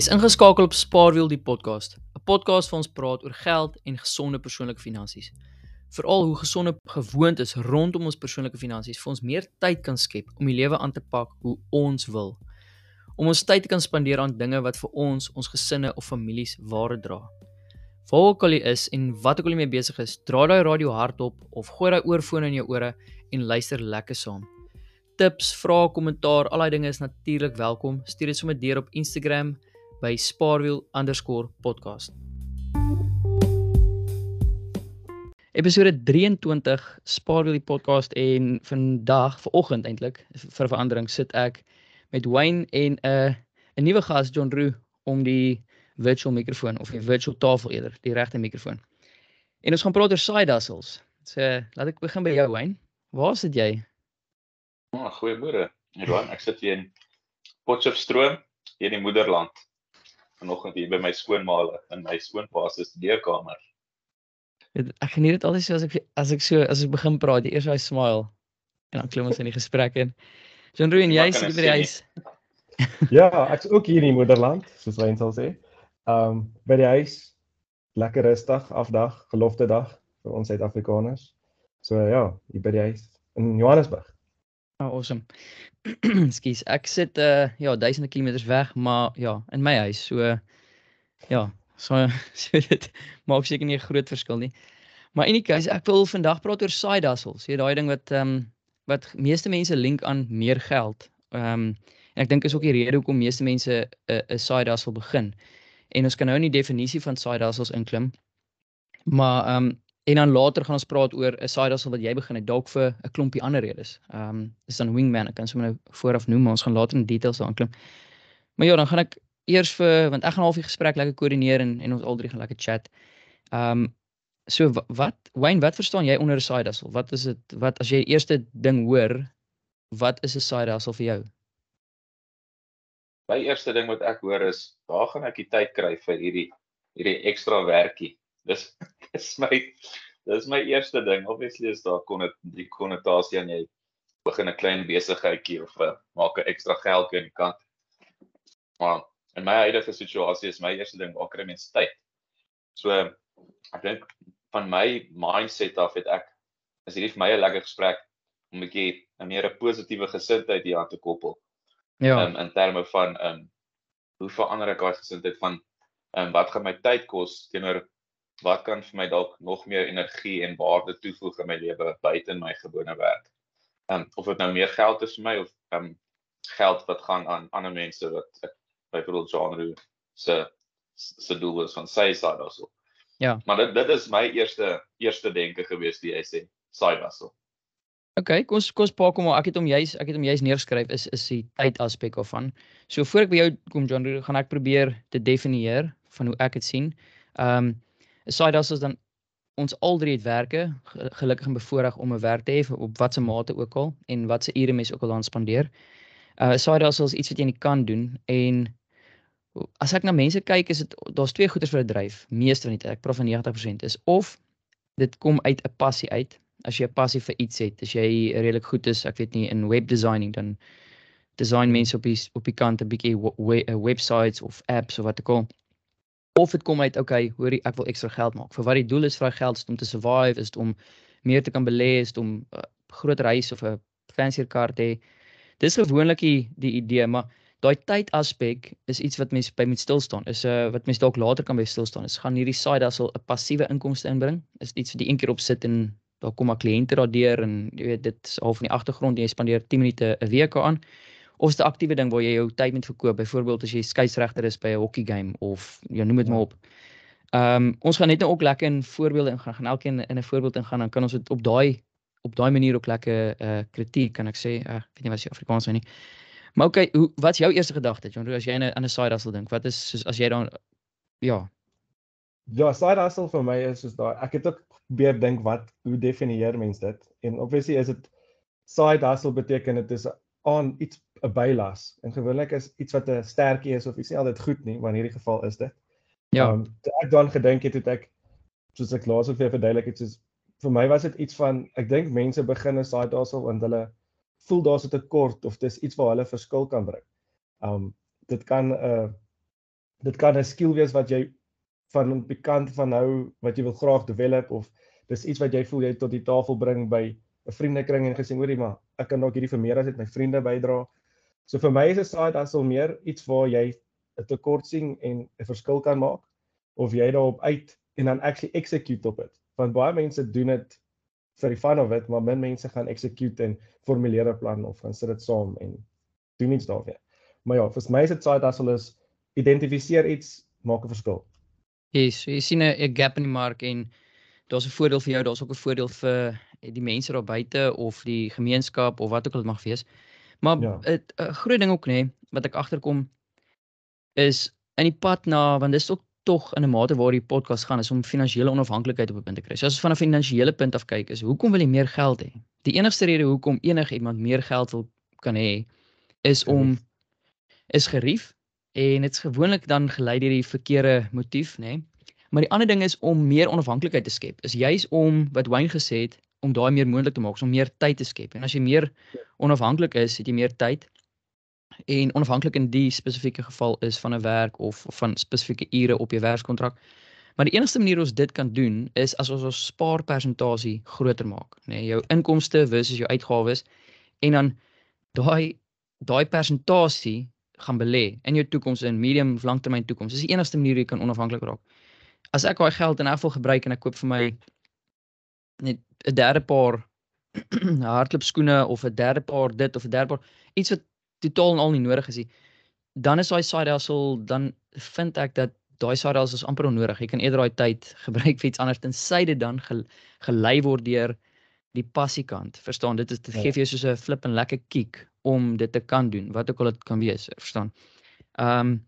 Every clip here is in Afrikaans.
Jy's ingeskakel op Spaarwiel die podcast, 'n podcast waar ons praat oor geld en gesonde persoonlike finansies. Veral hoe gesonde gewoontes rondom ons persoonlike finansies vir ons meer tyd kan skep om die lewe aan te pak hoe ons wil. Om ons tyd te kan spandeer aan dinge wat vir ons, ons gesinne of families waarde dra. Waar ook al jy is en wat ook al jy mee besig is, dra daai radio hardop of gooi daai oorfone in jou ore en luister lekker saam. Tips, vrae, kommentaar, al daai dinge is natuurlik welkom. Stuur dit sommer deur op Instagram by spaarwiel_podcast. Episode 23 Spaarwiel die podcast en vandag vanoggend eintlik vir verandering sit ek met Wayne en 'n uh, 'n nuwe gas John Roo om die virtual mikrofoon of die virtual tafel eerder, die regte mikrofoon. En ons gaan praat oor side hustles. So laat ek begin by jou Wayne. Waar sit jy? Oh, goeiemôre. Johan, ek sit hier in Potchefstroom, hier in die moederland vanoggend hier by my skoonma in my skoonpa se studeerkamer. Ek geniet dit altyd so as ek as ek so as ek begin praat, eers hy smile en dan klim ons in die gesprek in. John Roo en jy sit by die huis. ja, ek's ook hier in die moederland, soos hy sal sê. Ehm um, by die huis lekker rustig afdag, gelofte dag vir ons Suid-Afrikaners. So ja, hier by die huis in Johannesburg. Oh, awesome. Skus, ek sit uh ja, duisende kilometers weg, maar ja, in my huis. So ja, so so dit maak seker nie 'n groot verskil nie. Maar in die geval, ek wil vandag praat oor side hustles. Jy daai ding wat ehm um, wat meeste mense link aan meer geld. Ehm um, en ek dink is ook die rede hoekom meeste mense 'n 'n side hustle begin. En ons kan nou in die definisie van side hustles inklim. Maar ehm um, En dan later gaan ons praat oor 'n side hustle wat jy begin het dalk vir 'n klompie ander redes. Ehm um, dis dan wingman, ek kan sommer nou vooraf noem, maar ons gaan later in details daar aanklim. Maar ja, dan gaan ek eers vir want ek gaan half die gesprek lekker koördineer en en ons al drie gaan lekker chat. Ehm um, so wat Wayne, wat verstaan jy onder 'n side hustle? Wat is dit? Wat as jy eerste ding hoor, wat is 'n side hustle vir jou? My eerste ding wat ek hoor is, waar gaan ek die tyd kry vir hierdie hierdie ekstra werkie? Dis dis my dis my eerste ding. Obviously is daar kon dit die konnotasie aan jy begin 'n klein besigheidjie of uh, maak 'n ekstra geldjie aan die kant. Maar in my huidige situasie is my eerste ding waar kry mens tyd. So ek dink van my mindset af het ek is hierdie vir my 'n lekker gesprek om 'n bietjie 'n meer 'n positiewe gesindheid hier aan te koppel. Ja. Um, in terme van ehm um, hoe verander ek daai gesindheid van ehm um, wat gaan my tyd kos teenoor wat kan vir my dalk nog meer energie en waarde toevoeg in my lewe buite my gewone werk. Ehm um, of dit nou meer geld is vir my of ehm um, geld wat gaan aan ander mense wat ek byvoorbeeld genre se se doel is van sy side hustle. Ja. Maar dit dit is my eerste eerste denke gewees die jy sê side hustle. OK, kom ons kom ons pak hom maar ek het hom juis ek het hom juis neergeskryf is is die tyd aspek of van. So voor ek by jou kom John, gaan ek probeer te definieer van hoe ek dit sien. Ehm um, side hustle is dan ons al drie het werke gelukkig en bevoorreg om 'n werk te hê op watter mate ook al en watse ure mens ook al aan spandeer. Uh side hustle is iets wat jy nie kan doen en as ek na mense kyk is dit daar's twee goeders 'n dryf. Meeste van die tyd, ek praat van 90% is of dit kom uit 'n passie uit. As jy 'n passie vir iets het, as jy redelik goed is, ek weet nie in web designing dan design mense op die op die kant 'n bietjie websites of apps of wat ook al of dit kom uit okay, hoorie, ek wil ekstra geld maak. Vir wat die doel is vir daai geld is om te survive, is om meer te kan belê, is om 'n uh, groot reis of 'n fancier kar te hê. Dis gewoonlik die, die idee, maar daai tyd aspek is iets wat mense by moet stil staan. Is 'n uh, wat mense dalk later kan by stil staan. Is gaan hierdie side hustle 'n passiewe inkomste inbring? Is iets wat jy een keer op sit en daar kom maar kliënte daardeur en jy weet dit is half in die agtergrond jy spandeer 10 minute 'n week aan of is 'n aktiewe ding waar jy jou tyd moet verkoop byvoorbeeld as jy skeieregter is by 'n hokkie game of jy noem dit maar op. Ehm um, ons gaan net nou ook lekker in voorbeelde ingaan gaan elkeen in 'n voorbeeld ingaan dan kan ons dit op daai op daai manier ook lekker uh kritiek kan ek sê uh, ek weet nie wat jy Afrikaans sê nie. Maar okay, hoe wat's jou eerste gedagte John as jy aan 'n side hustle dink? Wat is soos as jy dan ja. Ja, side hustle vir my is soos daai ek het ook probeer dink wat hoe definieer mense dit? En obviously is dit side hustle beteken dit is aan iets 'n bylas. En gewoonlik is iets wat 'n sterkie is of iets nie altyd goed nie, maar in hierdie geval is dit. Ja. Um, ek dan gedink het het ek soos ek laas ook vir verduidelik het soos vir my was dit iets van ek dink mense begin 'n side hustle want hulle voel daar's 'n tekort of dis iets waar hulle verskil kan bring. Um dit kan 'n uh, dit kan 'n skill wees wat jy van op die kant van nou wat jy wil graag develop of dis iets wat jy voel jy tot die tafel bring by 'n vriendekring en gesê hoorie maar ek kan dalk hierdie vir meer as dit my vriende bydra. So vir my is 'n side hustle meer iets waar jy 'n tekort sien en 'n verskil kan maak of jy daarop uit en dan actually execute op dit. Want baie mense doen dit vir die fun of it, maar min mense gaan execute en formuleer 'n plan of gaan sit dit saam en doen iets daarmee. Maar ja, vir my is dit side hustle is identifiseer iets, maak 'n verskil. Yes, jy sien 'n gap in die mark en daar's 'n voordeel vir jou, daar's ook 'n voordeel vir die mense daar buite of die gemeenskap of wat ook al dit mag wees. Maar 'n ja. groot ding ook nê nee, wat ek agterkom is in die pad na want dis ook tog in 'n mate waar die podcast gaan is om finansiële onafhanklikheid op 'n punt te kry. So as ons van 'n finansiële punt af kyk, is hoekom wil jy meer geld hê? Die enigste rede hoekom enigiemand meer geld wil kan hê is om is gerief en dit's gewoonlik dan gelei deur die verkeerde motief, nê? Nee? Maar die ander ding is om meer onafhanklikheid te skep. Is juis om wat Wayne gesê het om daai meer moontlik te maak, om meer tyd te skep. En as jy meer onafhanklik is, het jy meer tyd en onafhanklik in die spesifieke geval is van 'n werk of, of van spesifieke ure op jou werkskontrak. Maar die enigste manier ons dit kan doen is as ons ons spaarpersentasie groter maak, nê, nee, jou inkomste versus jou uitgawes en dan daai daai persentasie gaan belê in jou toekoms in medium of langtermyn toekoms. Dis die enigste manier jy kan onafhanklik raak. As ek daai geld in afval gebruik en ek koop vir my net 'n derde paar hardloopskoene of 'n derde paar dit of 'n derde paar iets wat totaal en al nie nodig is nie. Dan is daai side hustle dan vind ek dat daai side hustle is amper onnodig. Jy kan eerder daai tyd gebruik vir iets anders tensy dit dan gelei word deur die passiekant. Verstaan? Dit is dit ja. gee vir jou soos 'n flip en lekker kick om dit te kan doen, wat ook al dit kan wees, verstaan? Ehm um,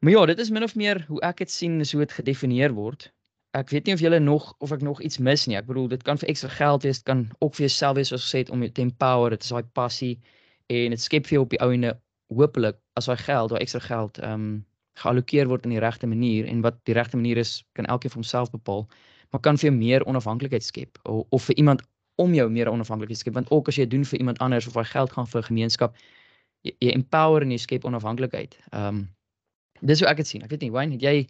Maar ja, dit is min of meer hoe ek dit sien, is hoe dit gedefinieer word. Ek weet nie of julle nog of ek nog iets mis nie. Ek bedoel, dit kan vir ekstra geld wees, dit kan ook vir jouself wees soos gesê om te empower, dit is daai passie en dit skep vir jou op die ou ene hopelik as daai geld, daai ekstra geld ehm um, geallokeer word in die regte manier en wat die regte manier is, kan elkeen vir homself bepaal, maar kan vir jou meer onafhanklikheid skep of, of vir iemand om jou meer onafhanklikheid skep want ook as jy doen vir iemand anders of daai geld gaan vir 'n gemeenskap, jy, jy empower en jy skep onafhanklikheid. Ehm um, dis hoe ek dit sien. Ek weet nie, Wayne, het jy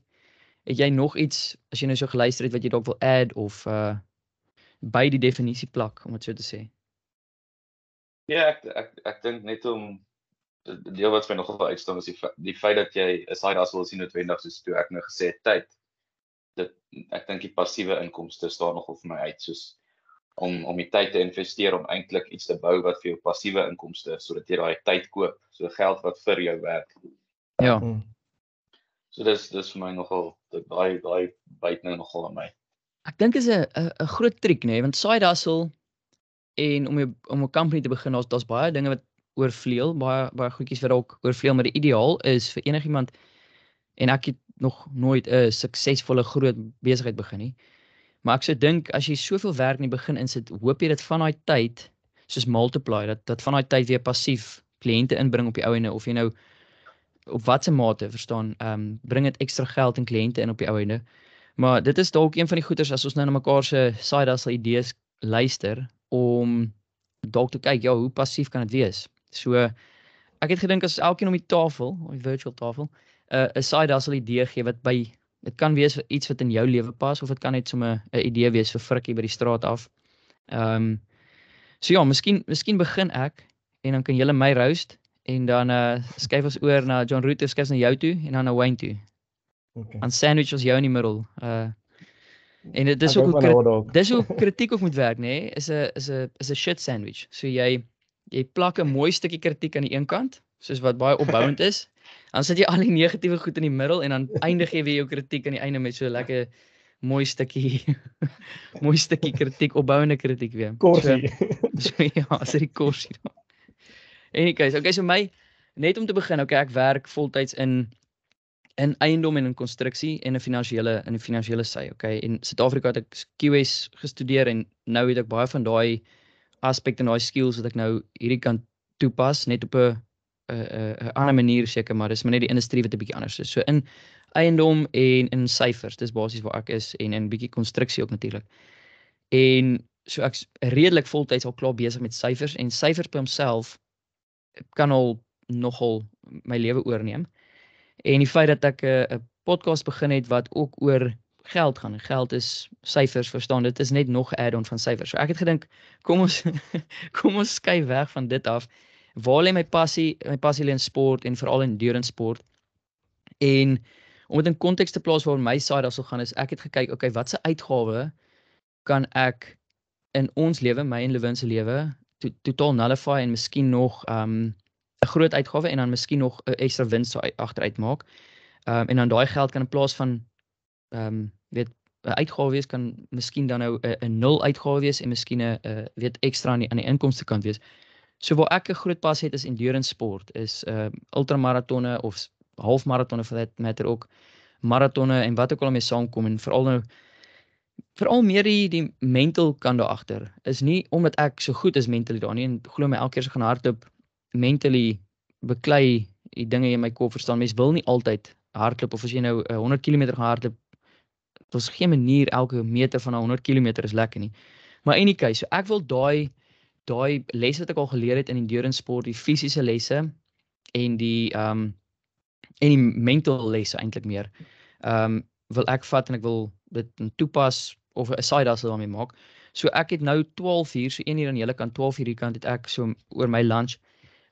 het jy nog iets as jy nou so geluister het wat jy dalk wil add of uh by die definisie plak om dit so te sê? Ja, ek ek ek dink net om die deel wat vir my nogal uitstaan is die die feit dat jy 'n side hustle sien noodwendig soos toe ek nou gesê het tyd. Dit ek dink die passiewe inkomste staan nogal vir my uit soos om om die tyd te investeer om eintlik iets te bou wat vir jou passiewe inkomste sodat jy daai tyd koop, so geld wat vir jou werk. Ja. Hmm. So dis dis vir my nogal daai daai byt nou nogal aan my. Ek dink is 'n 'n groot triek nê, nee, want side hustle en om jou, om 'n company te begin, daar's daar's baie dinge wat oorvleuel, baie baie goedjies wat dalk oorvleuel, maar die ideaal is vir enigiemand en ek het nog nooit 'n suksesvolle groot besigheid begin nie. Maar ek sou dink as jy soveel werk in die begin insit, hoop jy dit van daai tyd soos multiply dat dat van daai tyd weer passief kliënte inbring op die ou ene of jy nou op watter mate verstaan, ehm um, bring dit ekstra geld en kliënte in op die ou ene. Maar dit is dalk een van die goeders as ons nou na mekaar se side hustle idees luister om dalk te kyk ja, hoe passief kan dit wees? So ek het gedink as elkeen om die tafel, op die virtual tafel, 'n uh, 'n side hustle idee gee wat by dit kan wees vir iets wat in jou lewe pas of dit kan net sommer 'n idee wees vir frikkie by die straat af. Ehm um, so ja, miskien miskien begin ek en dan kan julle my roast en dan uh skuif ons oor na John Rooter skuif na jou toe en dan na Wayne toe. Okay. En sandwich ons jou in die middel. Uh En dit is ook hoe dis hoe kritiek ook moet werk, nê? Nee? Is 'n is 'n is 'n shit sandwich. So jy jy plak 'n mooi stukkie kritiek aan die een kant, soos wat baie opbouend is. Dan sit jy al die negatiewe goed in die middel en dan eindig jy weer jou kritiek aan die einde met so 'n lekker mooi stukkie mooi stukkie kritiek, opbouende kritiek weer. Korsie. So, so ja, as dit korsie dan. Anyways, okay, so my net om te begin, okay, ek werk voltyds in in eiendom en in konstruksie en 'n finansiële in 'n finansiële sy, okay? In Suid-Afrika het ek QS gestudeer en nou het ek baie van daai aspekte en daai skills wat ek nou hierdie kan toepas net op 'n 'n 'n ander manier seker, maar dis maar net die industrie wat 'n bietjie anders is. So in eiendom en in syfers, dis basies waar ek is en in bietjie konstruksie ook natuurlik. En so ek's redelik voltyds al klaar besig met syfers en syfers by homself kan al nogal my lewe oorneem. En die feit dat ek 'n uh, podcast begin het wat ook oor geld gaan. Geld is syfers, verstaan dit is net nog 'n add-on van syfers. So ek het gedink kom ons kom ons skuif weg van dit af. Waar lê my passie? My passie lê in sport en veral in endurance sport. En om dit in konteks te plaas waar my side sou gaan is ek het gekyk, okay, watse uitgawe kan ek in ons lewe, my en Lewin se lewe, to, totaal nullify en miskien nog um 'n groot uitgawe en dan miskien nog 'n ekstra wins sou agteruit maak. Um en dan daai geld kan in plaas van ehm um, weet 'n uitgawe wees kan miskien dan nou 'n nul uitgawe wees en miskien 'n weet ekstra aan die aan die inkomste kant wees. So waar ek 'n groot pas het is endurance sport, is ehm uh, ultramaratonne of halfmaratonne vir that matter ook maratonne en wat ook al mee saamkom en veral nou veral meer die die mental kant daar agter. Is nie omdat ek so goed is mentally daar nie en glo my elke keer as ek gaan hardloop mentally beklei die dinge in my kop verstaan. Mens wil nie altyd hardloop of as jy nou 100 km gaan hardloop daar's geen manier elke meter van 'n 100 km is lekker nie. Maar in any case, so ek wil daai daai lesse wat ek al geleer het in endurance sport, die fisiese lesse en die ehm um, en die mental lesse eintlik meer. Ehm um, wil ek vat en ek wil dit toepas of 'n side hustle daarmee maak. So ek het nou 12 uur, so 1 uur aan die hele kant, 12 uur hier kant het ek so oor my lunch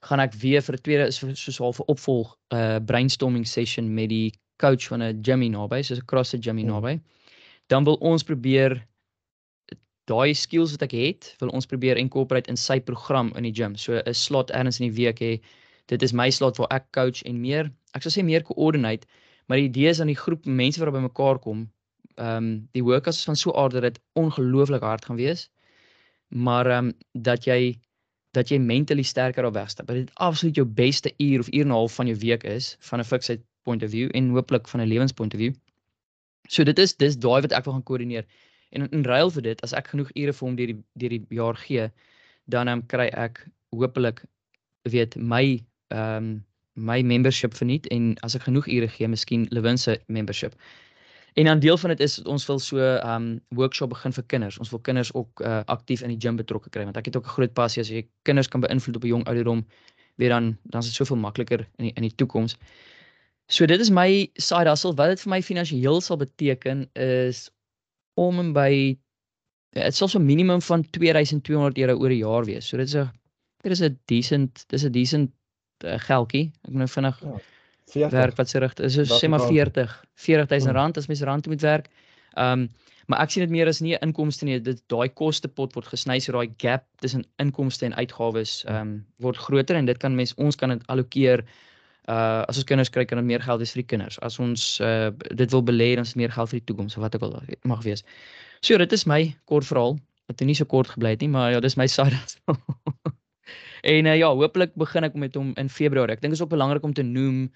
gaan ek weer vir 'n tweede is soos half 'n opvolg uh brainstorming session met die coach van 'n gym hier naby, soos 'n CrossFit gym hmm. naby. Dan wil ons probeer daai skills wat ek het, wil ons probeer incorporate in sy program in die gym. So 'n slot erns in die week hê. Dit is my slot waar ek coach en meer, ek sou sê meer coordinate, maar die idee is aan die groep mense wat by mekaar kom. Ehm um, die workouts is van so aard dat ongelooflik hard gaan wees. Maar ehm um, dat jy dat jy mentally sterker op wegstap. Dat dit absoluut jou beste uur of uur en 'n half van jou week is van 'n fixed point of view en hooplik van 'n lewenspoint of view. So dit is dis daai wat ek wil gaan koördineer. En in, in ruil vir dit, as ek genoeg ure vir hom deur die deur die jaar gee, dan um, kry ek hopelik weet my ehm um, my membership verniet en as ek genoeg ure gee, miskien Lewin se membership. En dan deel van dit is ons wil so 'n um workshop begin vir kinders. Ons wil kinders ook uh, aktief in die gym betrokke kry want ek het ook 'n groot passie as jy kinders kan beïnvloed op 'n jong ouderdom, weer dan dan is dit soveel makliker in die, in die toekoms. So dit is my side hustle. Wat dit vir my finansiëel sal beteken is om en by dit sal so minimum van 2200 euro oor 'n jaar wees. So dit is 'n dit is 'n decent dis 'n decent uh, geldjie. Ek moet nou vinnig ja. 40. werk wat se rigting is so sê maar 40 40000 rand as mens rand moet werk. Ehm um, maar ek sien dit meer as nie 'n inkomste nie. Dit daai kostepot word gesny so daai gap tussen inkomste en uitgawes ehm um, word groter en dit kan mens ons kan dit allokeer uh as ons kinders kry kan dit meer geld wees vir die kinders. As ons uh dit wil belê dan is meer geld vir die toekoms of wat ook al mag wees. So dit is my kort verhaal. Dit het nie so kort gebly het nie, maar ja, dis my side. en uh, ja, hopelik begin ek met hom in Februarie. Ek dink dit is ook belangrik om te noem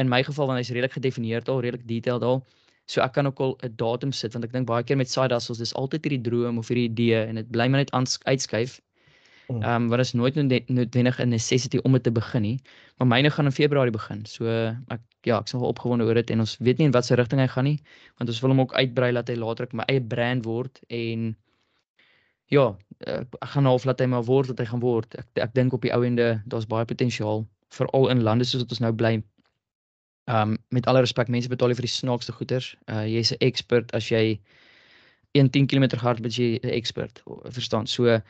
in my geval want hy's redelik gedefinieerd al, redelik detailed al. So ek kan ook al 'n datum sit want ek dink baie keer met side hustles dis altyd hierdie droom of hierdie idee en dit bly maar net uitskuif. Hmm. Ehm um, wat is nooit noodwendig 'n necessity om dit te begin nie. Maar myne gaan in Februarie begin. So ek ja, ek is nogal opgewonde oor dit en ons weet nie in watter rigting hy gaan nie want ons wil hom ook uitbrei dat hy later ook my eie brand word en ja, ek gaan half laat hy maar word wat hy gaan word. Ek ek dink op die ou ende daar's baie potensiaal veral in lande soos wat ons nou bly Um met alle respek, mense betaal vir die snaakste goeders. Uh jy's 'n expert as jy 1 10 km hard met jy 'n expert, verstaan? So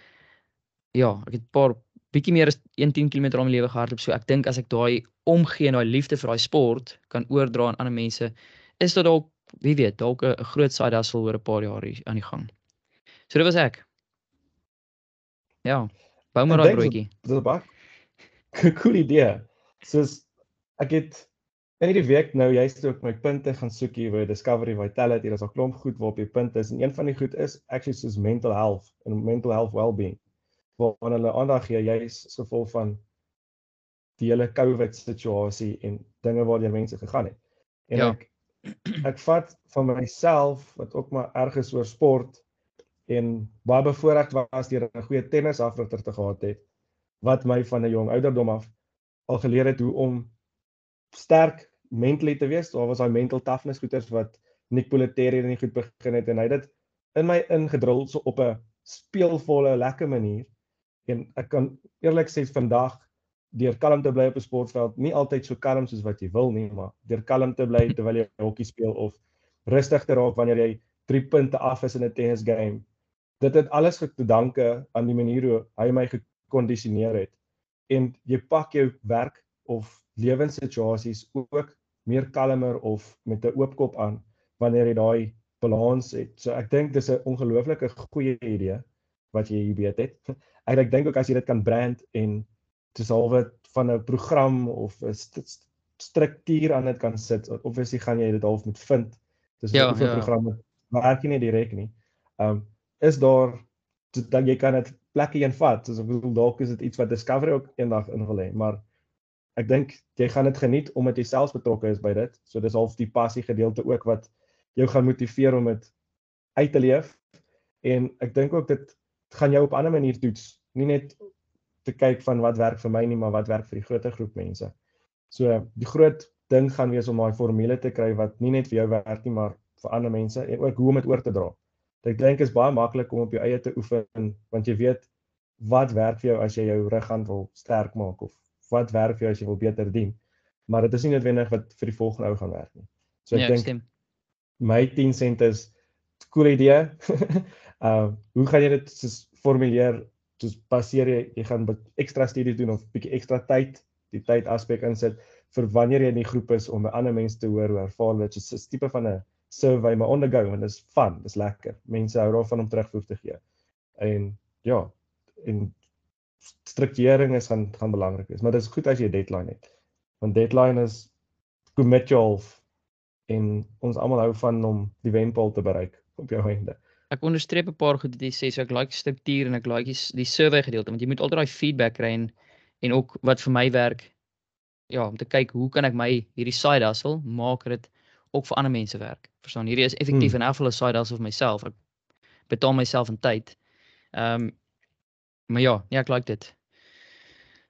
ja, ek het 'n paar bietjie meer as 1 10 km om my lewe gehardloop. So ek dink as ek daai omgee en daai liefde vir daai sport kan oordra aan ander mense, is dit dalk wie weet, dalk 'n groot side hustle oor 'n paar jaar aan die gang. So dit was ek. Ja. Bou maar daai broodjie. Dis 'n baie cool idee. Soos ek het In hierdie week nou jy's ook my punte gaan soek hier by Discovery Vitality. Daar's 'n klomp goed waarop jy punte is en een van die goed is actually soos mental health en mental health well-being. Waar hulle aandag gee jy's so vol van die hele COVID situasie en dinge waar jy mense gegaan het. En ja. ek ek vat van myself wat ook maar ergens oor sport en baie bevoorreg was deur 'n goeie tennisafrigter te gehad het wat my van 'n jong ouderdom af al geleer het hoe om sterk mentally te wees. Daar was daai mental toughness goeters wat Nick Politeri in die goed begin het en hy het dit in my ingedrul so op 'n speelvolle lekker manier. En ek kan eerlik sê vandag deur kalm te bly op 'n sportveld, nie altyd so kalm soos wat jy wil nie, maar deur kalm te bly terwyl jy hokkie speel of rustig te raak wanneer jy 3 punte af is in 'n tennis game. Dit het alles te danke aan die manier hoe hy my gekondisioneer het. En jy pak jou werk of lewenssituasies ook meer kalmer of met 'n oop kop aan wanneer jy daai balans het. So ek dink dis 'n ongelooflike goeie idee wat jy hier weet het. Ek ek dink ook as jy dit kan brand en dis alwe van 'n program of 'n st struktuur aan dit kan sit. Obviously gaan jy dit half moet vind. Dis 'n ja, ja. program werk nie direk nie. Ehm um, is daar dat jy kan dit plekke heen vat. Soos ek bedoel dalk is dit iets wat Discovery ook eendag in wil hê, maar ek dink jy gaan dit geniet omdat jy self betrokke is by dit. So dis half die passie gedeelte ook wat jou gaan motiveer om dit uit te leef. En ek dink ook dit gaan jou op 'n ander manier toets, nie net te kyk van wat werk vir my nie, maar wat werk vir die groter groep mense. So die groot ding gaan wees om daai formule te kry wat nie net vir jou werk nie, maar vir ander mense en ook hoe om dit oor te dra. Ek dink is baie maklik om op jou eie te oefen want jy weet wat werk vir jou as jy jou rug gaan wil sterk maak of wat werk vir jou as jy wil beter dien. Maar dit is nie noodwendig wat vir die volgende ou gaan werk nie. So ek ja, dink my 10 sent is cool idee. uh hoe gaan jy dit soos formuleer? Soos baseer jy jy gaan ekstra studies doen of bietjie ekstra tyd, die tyd aspek insit vir wanneer jy in die groep is om by ander mense te hoor hoe ervaar hulle dit. So 'n tipe van 'n survey maar ondergou en dis fun, dis lekker. Mense hou daarvan om terugvoer te gee. En ja, en strukturering is gaan gaan belangrik wees, maar dit is goed as jy 'n deadline het. Want deadline is commit yourself en ons almal hou van om die wenpaal te bereik op jou einde. Ek onderstreep 'n paar goed wat jy sê, so ek like struktuur en ek like die, die survey gedeelte want jy moet altyd daai feedback kry en en ook wat vir my werk ja, om te kyk hoe kan ek my hierdie side hustle maak dit ook vir ander mense werk. Verstaan, hierdie is effektief hmm. en afval 'n side hustle vir myself. Ek betaal myself in tyd. Ehm um, maar ja, ja, ek like dit.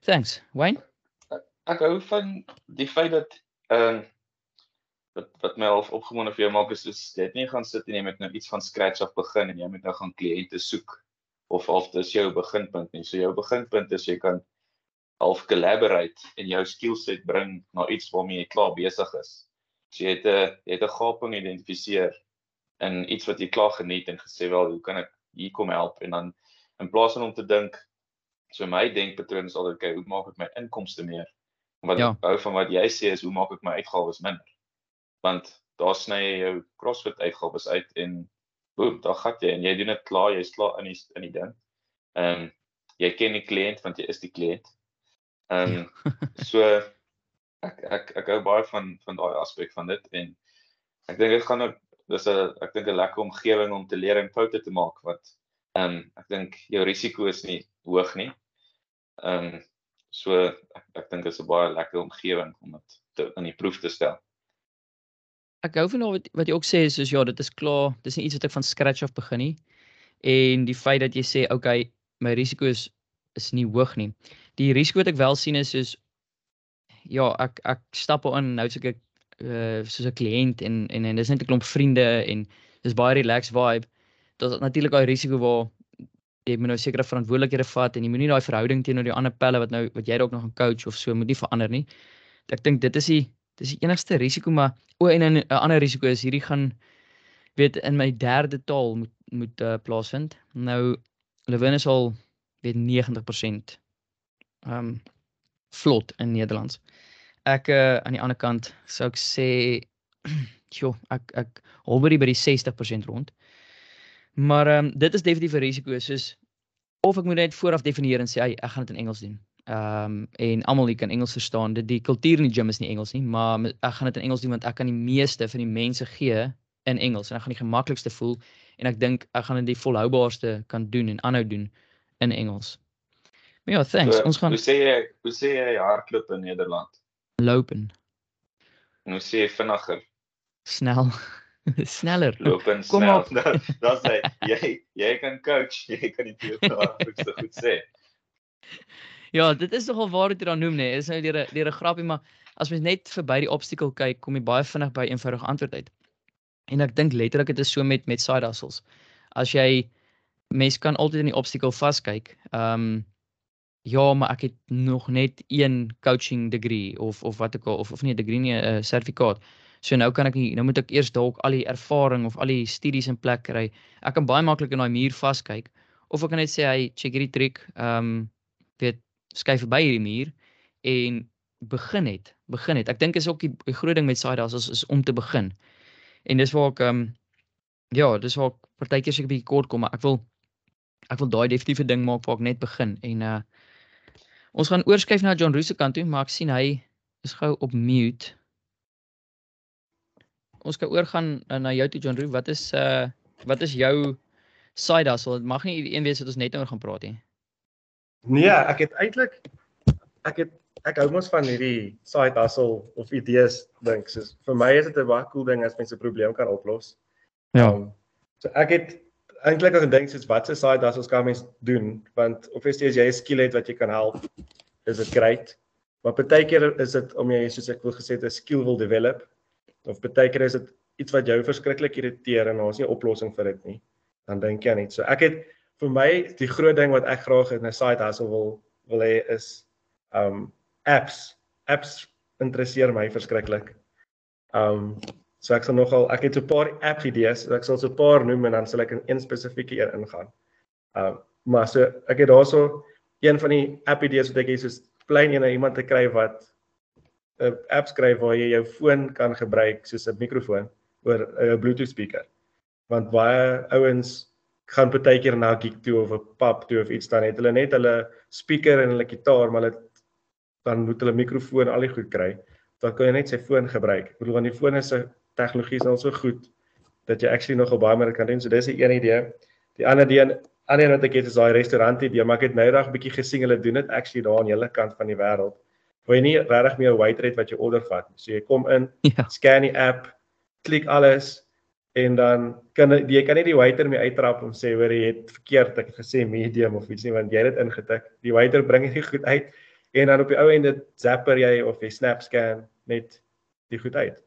Thanks, Wayne. Ek, hou van die feit dat ehm um, wat wat my half opgewonde vir jou maak is is jy het nie gaan sit en jy moet nou iets van scratch af begin en jy moet nou gaan kliënte soek of of dis jou beginpunt nie. So jou beginpunt is jy kan half collaborate en jou skill set bring na iets waarmee jy klaar besig is. So jy het 'n jy het 'n gaping identifiseer in iets wat jy klaar geniet en gesê wel hoe kan ek hier kom help en dan in plaas van om te dink so my denkpatroon is altyd kyk hoe maak ek my inkomste meer? Wat ja. hou van wat jy sê is hoe maak ek my uitgawes minder? want daar sny jy jou CrossFit uitgawes uit en boem, daar gaan jy en jy doen dit klaar, jy's klaar in die in die ding. Ehm um, jy ken die kliënt want jy is die kliënt. Ehm um, so ek ek ek hou baie van van daai aspek van dit en ek dink dit gaan ook dis 'n ek dink 'n lekker omgewing om te leer en foute te maak wat ehm um, ek dink jou risiko is nie hoog nie. Ehm um, so ek ek dink dit is 'n baie lekker omgewing om dit in die proef te stel ek hou van wat wat jy ook sê soos ja, dit is klaar, dis nie iets wat ek van scratch af begin nie. En die feit dat jy sê okay, my risiko is is nie hoog nie. Die risiko wat ek wel sien is soos ja, ek ek stap op in nou soos ek uh soos 'n kliënt en en en dis net 'n klomp vriende en dis baie relaxed vibe. Is natuurlik daai risiko waar jy moet nou sekere verantwoordelikhede vat en jy moenie daai verhouding teenoor die ander pelle wat nou wat jy dalk nog 'n coach of so moet nie verander nie. Ek dink dit is die dis die enigste risiko maar o en 'n ander risiko is hierdie gaan weet in my derde taal moet moet uh, plaasvind. Nou Lewin is al weet 90% ehm um, vlot in Nederlands. Ek uh, aan die ander kant sou ek sê jo, ek ek hou by die 60% rond. Maar ehm um, dit is definitief 'n risiko soos of ek moet net vooraf definieer en sê hey, ek gaan dit in Engels doen. Ehm um, en almal hier kan Engels verstaan. Dit die kultuur in die gym is nie Engels nie, maar ek gaan dit in Engels doen want ek kan die meeste van die mense gee in Engels en ek gaan die gemaklikste voel en ek dink ek gaan dit die volhoubaarste kan doen en aanhou doen in Engels. Maar ja, thanks. So, ons gaan Hoe sê jy, hoe sê jy hardloop in Nederland? Lopen. En hoe sê jy vinniger? Snel. Sneller. Lopen Kom snel. Op. Dan sê jy jy kan coach, jy kan die teorie goed sê. Ja, dit is nogal waar dit dan noem nê. Nee. Is nou deur 'n deur 'n grappie, maar as mens net verby die obstacle kyk, kom jy baie vinnig by 'n eenvoudige antwoord uit. En ek dink letterlik dit is so met met side hustles. As jy mens kan altyd in die obstacle vaskyk. Ehm um, ja, maar ek het nog net een coaching degree of of wat ook al of of nie 'n degree nie 'n uh, sertifikaat. So nou kan ek nie nou moet ek eers dalk al die ervaring of al die studies in plek kry. Ek kan baie maklik in daai muur vaskyk of ek kan net sê hy check hierdie trick, ehm um, weet skuif verby hierdie muur en begin het. Begin het. Ek dink is ook die, die groot ding met side hustles is, is om te begin. En dis waar ek ehm um, ja, dis waar ek partykeer seker 'n bietjie kort kom, maar ek wil ek wil daai definitiewe ding maak waar ek net begin en uh ons gaan oorskuif na John Roos se kant toe, maar ek sien hy is gou op mute. Ons kan oorgaan uh, na jou toe John Roos. Wat is uh wat is jou side hustle? Dit mag nie een wees wat ons net oor gaan praat nie. Nee, ek het eintlik ek het ek hou mos van hierdie side hustle of idees dink. So vir my is dit 'n baie cool ding as mense 'n probleem kan oplos. Ja. Um, so ek het eintlik ook gedink soos wat se side hustles kan mens doen want obviously as jy 'n skill het wat jy kan help, is dit great. Maar partykeer is dit om jy soos ek wil gesê 'n skill wil develop of partykeer is dit iets wat jou verskriklik irriteer en daar's nie 'n oplossing vir dit nie. Dan dink jy net. So ek het vir my die groot ding wat ek graag in 'n side hustle wil wil hê is um apps. Apps interesseer my verskriklik. Um so ek sal nogal ek het so 'n paar app idees, so ek sal so 'n paar noem en dan sal ek in een spesifieke een ingaan. Um maar so ek het daarso een van die app idees wat ek het is plain ene iemand te kry wat 'n app skryf waar jy jou foon kan gebruik soos 'n mikrofoon oor 'n Bluetooth speaker. Want baie ouens gaan partykeer na 'n gig toe of 'n pub toe of iets dan het hulle net hulle speaker en hulle gitaar maar hulle dan moet hulle mikrofoon al die goed kry. Dan kan jy net sy foon gebruik. Ek bedoel want die foon is se tegnologie is al so goed dat jy actually nogal baie meer kan doen. So dis 'n een idee. Die ander idee ander wat ek het is daai restaurant idee, maar ek het nou eendag bietjie gesien hulle doen dit actually daar aan die hele kant van die wêreld. Waar jy nie regtig meer 'n waiter het wat jy order vat nie. So jy kom in, Ja. scan die app, klik alles en dan kan jy kan nie die waiter meer uittrap om sê hoor jy het verkeerd ek het gesê medium of iets nie want jy het dit ingetik. Die waiter bring dit goed uit en dan op die ou einde zapper jy of jy snap scan net die goed uit.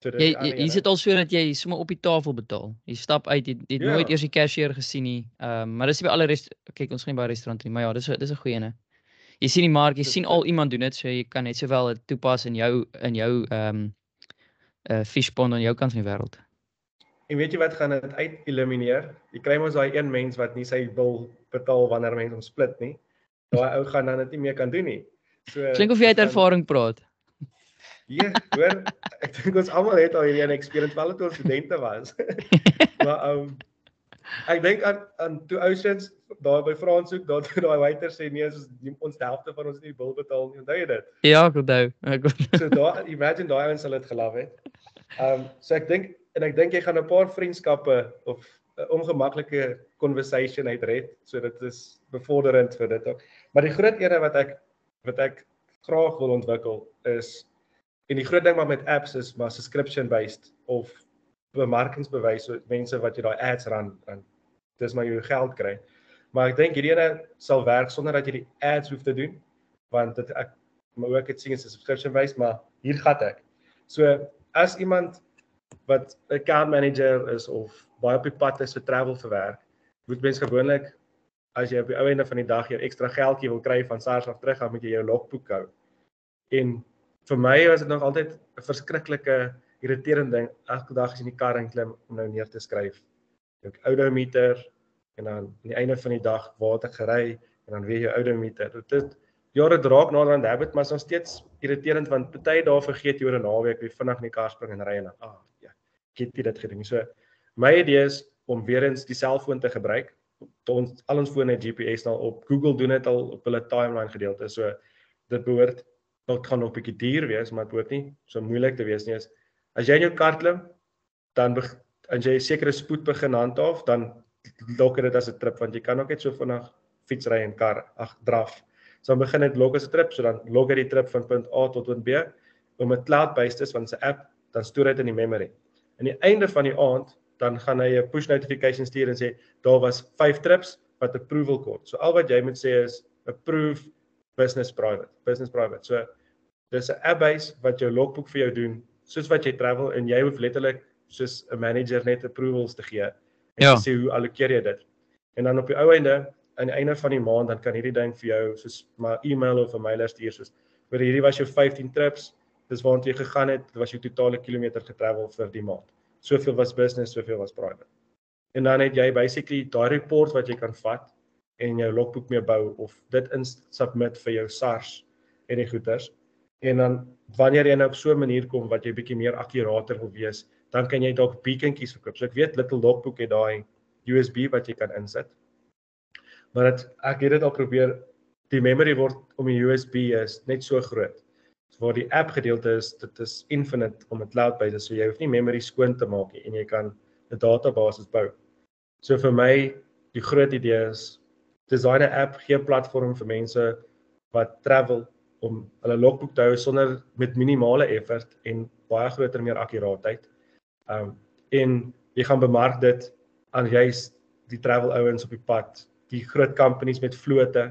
So dis Jy jy een. is dit al so dat jy sommer op die tafel betaal. Jy stap uit, jy jy het Ja. nooit eers die cashier gesien nie. Ehm um, maar dis by alle rest kyk ons gaan nie by restaurante nie, maar ja, dis dis 'n goeie ene. Jy sien die mark, jy sien al iemand doen dit, so jy kan net sowel dit toepas in jou in jou ehm um, uh fishpond aan jou kant van die wêreld. En weet jy wat gaan dit uit elimineer? Jy kry mos daai een mens wat nie sy bil betaal wanneer mense hom split nie. Daai ou gaan dan dit nie meer kan doen nie. So Klink of jy uit dit gaan- ervaring praat. Ja, hoor, ek dink ons almal het al hierdie een experience wel toe ons studente was. maar um ek dink aan aan toe ousens daar by Franshoek, daar toe daai waiter sê nee, ons ons helfte van ons nie bil betaal nie. Onthou jy dit? Ja, ek onthou. Ek onthou. So daar imagine daai ouens sal dit gelaf het. Um so ek dink en ek dink jy gaan 'n paar vriendskappe of 'n ongemaklike conversation uit red. So dit is bevorderend vir dit ook. Maar die groot ene wat ek wat ek graag wil ontwikkel is en die groot ding maar met apps is maar subscription based of bemarkingsbewys so mense wat jy daai ads ran dan dis maar jy geld kry. Maar ek dink hierdie ene sal werk sonder dat jy die ads hoef te doen want dit ek maar ook dit sien is 'n subscription based maar hier gat ek. So as iemand wat 'n account manager is of baie op die pad is vir travel vir werk, moet mens gewoonlik as jy op die ou einde van die dag jou ekstra geldjie wil kry van SARS af terug, dan moet jy jou logboek hou. En vir my was dit nog altyd 'n verskriklike irriterende ding elke dag as jy in die kar inklim om nou neer te skryf. Jou odometer en dan aan die einde van die dag waar het ek gery en dan weer jou odometer. Dit dit ja, dit raak nader aan habit, maar is nog steeds irriterend want baie dae vergeet jy oor 'n naweek wie vinnig in die kar spring en ry en dan ah ja, ek het dit gedoen. So my idee is om weer eens die selfoon te gebruik. Ons al ons fone het GPS nou op. Google doen dit al op hulle timeline gedeelte. So dit behoort dit gaan nog 'n bietjie duur wees, maar dit behoort nie so moeilik te wees nie. Is as jy in jou kar klim, dan as jy 'n sekere spoed begin handhaaf, dan lok dit as 'n trip want jy kan ook net so vinnig fietsry en kar ag draf. So dan begin dit lok as 'n trip, so dan lok hy die trip van punt A tot punt B om 'n cloud-based is van sy app, dan stoor dit in die memory. Aan die einde van die aand dan gaan hy 'n push notification stuur en sê daar was 5 trips wat approval kort. So al wat jy moet sê is approve business private, business private. So dis 'n app base wat jou logboek vir jou doen soos wat jy travel en jy hoef letterlik soos 'n manager net approvals te gee en Ja. te sê hoe allokeer jy dit. En dan op die ou einde aan die einde van die maand dan kan hierdie ding vir jou soos maar e-mail of 'n mailer stuur soos vir hierdie was jou 15 trips, dis waartoe jy gegaan het, dit was jou totale kilometer getravel vir die maand. Soveel was business, soveel was private. En dan het jy basically daai report wat jy kan vat en jou logboek mee bou of dit in submit vir jou SARS en die goeders. En dan wanneer jy nou op so 'n manier kom wat jy bietjie meer akkurater wil wees, dan kan jy dalk beacontjies verkoop. So ek weet Little Logbook het daai USB wat jy kan insit. Maar dit ek het dit al probeer die memory word om die USB is net so groot. So waar die app gedeelte is, dit is infinite om 'n cloud base, so jy hoef nie memory skoon te maak nie en jy kan 'n database bou. So vir my die groot idee is design 'n app, gee 'n platform vir mense wat travel om hulle logboek te hou sonder met minimale effort en baie groter meer akkuraatheid. Um en jy gaan bemark dit aan juis die travel ouens op die pad, die groot companies met vlote.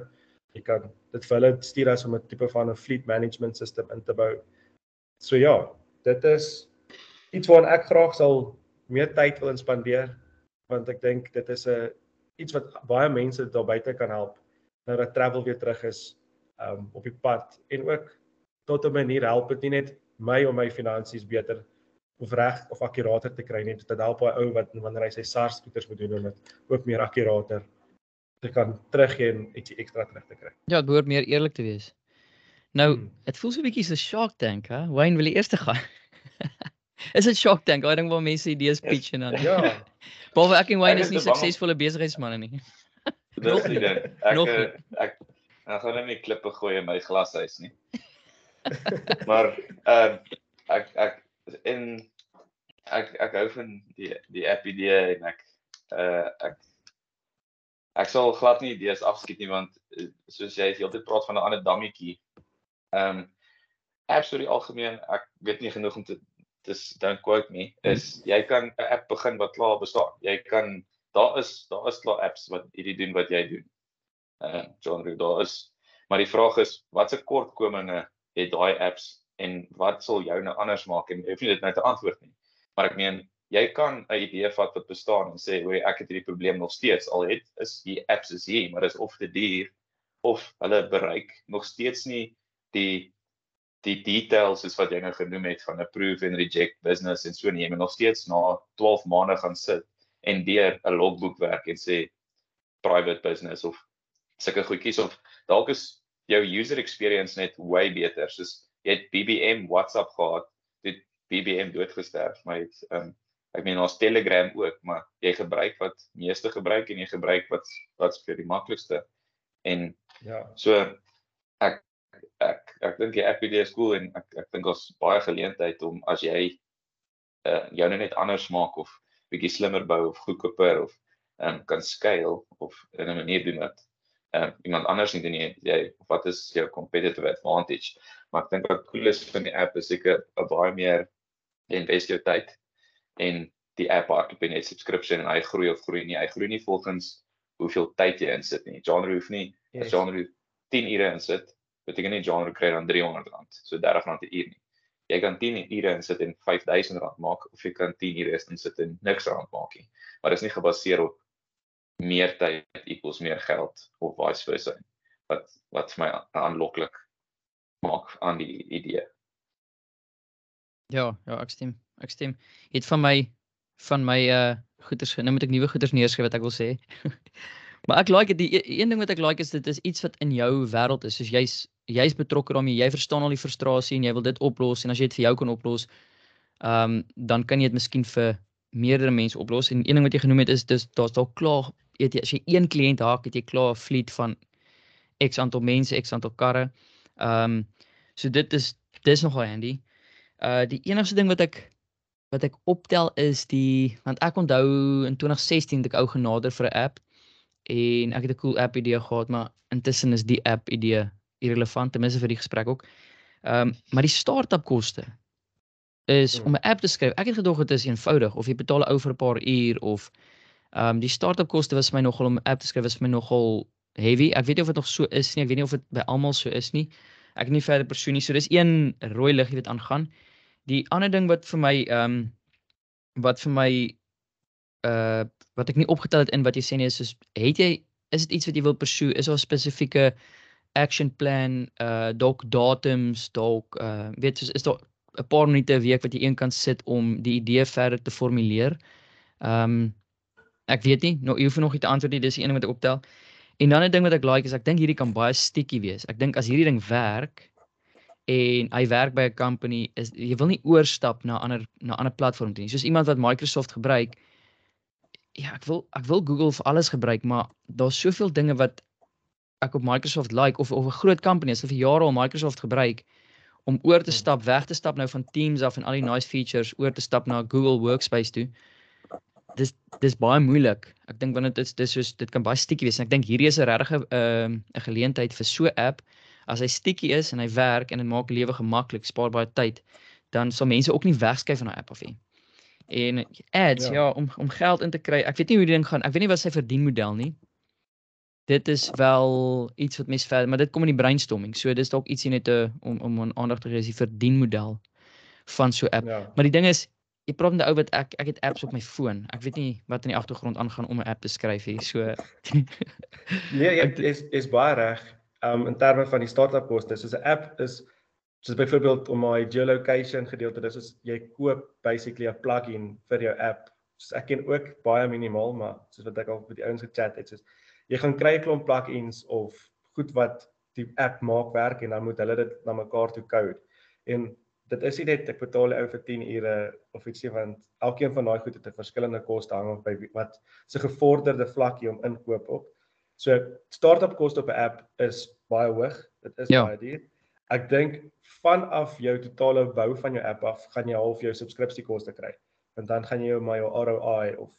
Jy kan dit vir hulle stuur as om 'n tipe van 'n fleet management system in te bou. So ja, dit is iets waaraan ek graag sal meer tyd wil spandeer want ek dink dit is 'n iets wat baie mense daar buite kan help nou dat travel weer terug is um op die pad en ook tot 'n manier help dit nie net my om my finansies beter of reg of akkurater te kry net dit help baie ou wat wanneer hy sy SARS goeders moet doen om dit ook meer akkurater te kan teruggee en ietsie ekstra terug te kry. Ja, dit behoort meer eerlik te wees. Nou, dit hmm. voel so 'n bietjie so Shark Tank, hè? Wayne wil die eerste gaan. is dit Shark Tank? Daai ding waar mense idees pitch en dan. Ja. Behalwe ek en Wayne is nie suksesvolle besigheidsmense nie. Dis die ding. Ek Nog ek, ek ek gaan net nie klippe gooi in my glashuis nie. maar ehm uh, ek ek en ek ek hou van die die app idee en ek uh ek ek sal glad nie idees afskiet nie want eh, soos jy heeltyd praat van 'n ander dammetjie. Ehm um, apps oor die algemeen, ek weet nie genoeg om te dis don't quote me is jy kan 'n app begin wat klaar bestaan. Jy kan daar is daar is klaar apps wat hierdie doen wat jy doen. Uh, genre daar is. Maar die vraag is watse kortkominge het daai apps en wat sal jou nou anders maak? En hoef nie dit nou te antwoord nie. Maar ek meen jy kan 'n idee vat wat bestaan en sê hoor ek het hierdie probleem nog steeds. Al het is die apps is hier maar is of te duur of hulle bereik nog steeds nie die die details is wat jy nou genoem het van approve and reject business en so jy moet nog steeds na 12 maande gaan sit en deur 'n logboek werk en sê private business of sulke goedjies of dalk is jou user experience net way beter soos jy het BBM WhatsApp gehad, dit BBM doodgesterf, maar ehm um, ek meen ons Telegram ook, maar jy gebruik wat meeste gebruik en jy gebruik wat wat vir die maklikste. En ja. So ek ek ek dink die idee is cool en ek ek dink ons baie geleentheid om as jy uh jou net anders maak of bietjie slimmer bou of goedkoper of um, kan scale of in 'n manier doen ehm uh, iemand anders nie doen nie jy wat is jou competitive advantage. Maar ek dink wat cool is van die app is seker 'n baie meer invest jou tyd en die app hardloop in 'n subscription en hy groei of groei nie. Hy groei nie volgens hoeveel tyd jy insit nie. Genre hoef nie yes. genre 10 ure insit beteken nie genre kry dan R300 so R30 'n uur nie. Jy kan 10 ure insit en R5000 maak of jy kan 10 ure insit en niks rand maak nie. Maar dit is nie gebaseer op meer tyd equals meer geld of vice versa wat wat vir my aanloklik maak aan die idee. Ja, ja, ek stem. Ek stem. Het van my van my uh goeders nou moet ek nuwe goeders neerskryf wat ek wil sê. maar ek like die e-, een ding wat ek like is dit is iets wat in jou wêreld is. Soos jy's jy's betrokke daarmee. Jy verstaan al die frustrasie en jy wil dit oplos en as jy dit vir jou kan oplos, ehm um, dan kan jy dit miskien vir meerdere mense oplos. En een ding wat jy genoem het is dis daar's dalk klaar weet jy as jy een kliënt haak, het jy klaar 'n fleet van X aantal mense, X aantal karre. Ehm um, so dit is dis nogal handy. Uh die enigste ding wat ek wat ek optel is die want ek onthou in 2016 het ek ou genader vir 'n app en ek het 'n cool app idee gehad, maar intussen is die app idee irrelevant ten minste vir die gesprek ook. Ehm um, maar die start-up koste is hmm. om 'n app te skryf. Ek het gedog dit is eenvoudig of jy betaal 'n ou vir 'n paar uur of ehm um, die start-up koste was vir my nogal om 'n app te skryf was vir my nogal heavy. Ek weet nie of dit nog so is nie. Ek weet nie of dit by almal so is nie. Ek het nie verder persoon nie. So dis een rooi lig wat aangaan. Die ander ding wat vir my ehm um, wat vir my uh wat ek nie opgetel het in wat jy sê nie is soos het jy is dit iets wat jy wil pursue? Is daar 'n spesifieke action plan, uh dalk datums, dalk uh weet soos is daar 'n paar minute 'n week wat jy een kan sit om die idee verder te formuleer? Ehm um, ek weet nie, nou jy hoef nog nie te antwoord nie, dis die een wat ek optel. En dan 'n ding wat ek like is ek dink hierdie kan baie sticky wees. Ek dink as hierdie ding werk en hy werk by 'n company is jy wil nie oorstap na ander na ander platforms toe nie. Soos iemand wat Microsoft gebruik, ja, ek wil ek wil Google vir alles gebruik, maar daar's soveel dinge wat ek op Microsoft like of of 'n groot company as hulle vir jare al Microsoft gebruik om oor te stap, weg te stap nou van Teams af en al die nice features oor te stap na Google Workspace toe. Dis dis baie moeilik. Ek dink wanneer dit is dis soos dit kan baie sticky wees en ek dink hierdie is 'n regte ehm, 'n uh, geleentheid vir so 'n app. As hy sticky is en hy werk en dit maak lewe gemaklik, spaar baie tyd, dan sal mense ook nie wegskuif van daai app af nie. En ads ja. ja, om om geld in te kry. Ek weet nie hoe die ding gaan. Ek weet nie wat sy verdienmodel nie. Dit is wel iets wat mense verder, maar dit kom in die brainstorming. So dis dalk ietsie net 'n om om aan aandag te gee is die verdienmodel van so 'n app. Ja. Maar die ding is, jy praat met 'n ou wat ek ek het apps op my foon. Ek weet nie wat in die agtergrond aangaan om 'n app te skryf hier. So Nee, jy is is baie reg. Um in terme van die startup koste, soos 'n app is soos byvoorbeeld om my geolocation gedeelte dis is jy koop basically 'n plugin vir jou app. So ek ken ook baie minimaal, maar soos wat ek al met die ouens gechat het, soos jy gaan kry 'n klomp plugins of goed wat die app maak werk en dan moet hulle dit na mekaar toe code. En dit is nie net ek betaal die ou vir 10 ure of ietsie want elkeen van daai goed het 'n verskillende koste hang af by wat se gevorderde vlakkie om inkoop op. So startup koste op 'n app is baie hoog. Dit is ja. baie duur. Ek dink vanaf jou totale bou van jou app af gaan jy half jou subskripsiekoste kry. Want dan gaan jy jou my ROI of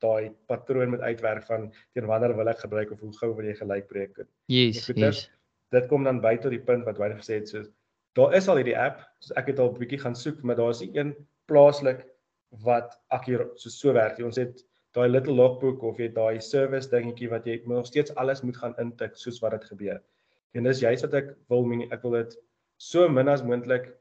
daai patroon met uitwerk van teen wanneer wil ek gebruik of hoe gou wil jy gelyk breek. Yes, yes. Dit kom dan by tot die punt wat Wayne gesê het soos daar is al hierdie app, so ek het al 'n bietjie gaan soek, maar daar is een plaaslik wat akkurat so so werk. Ons het daai little logbook of jy daai service dingetjie wat jy nog steeds alles moet gaan intik soos wat dit gebeur. En dis juist wat ek wil ek wil dit so min as moontlik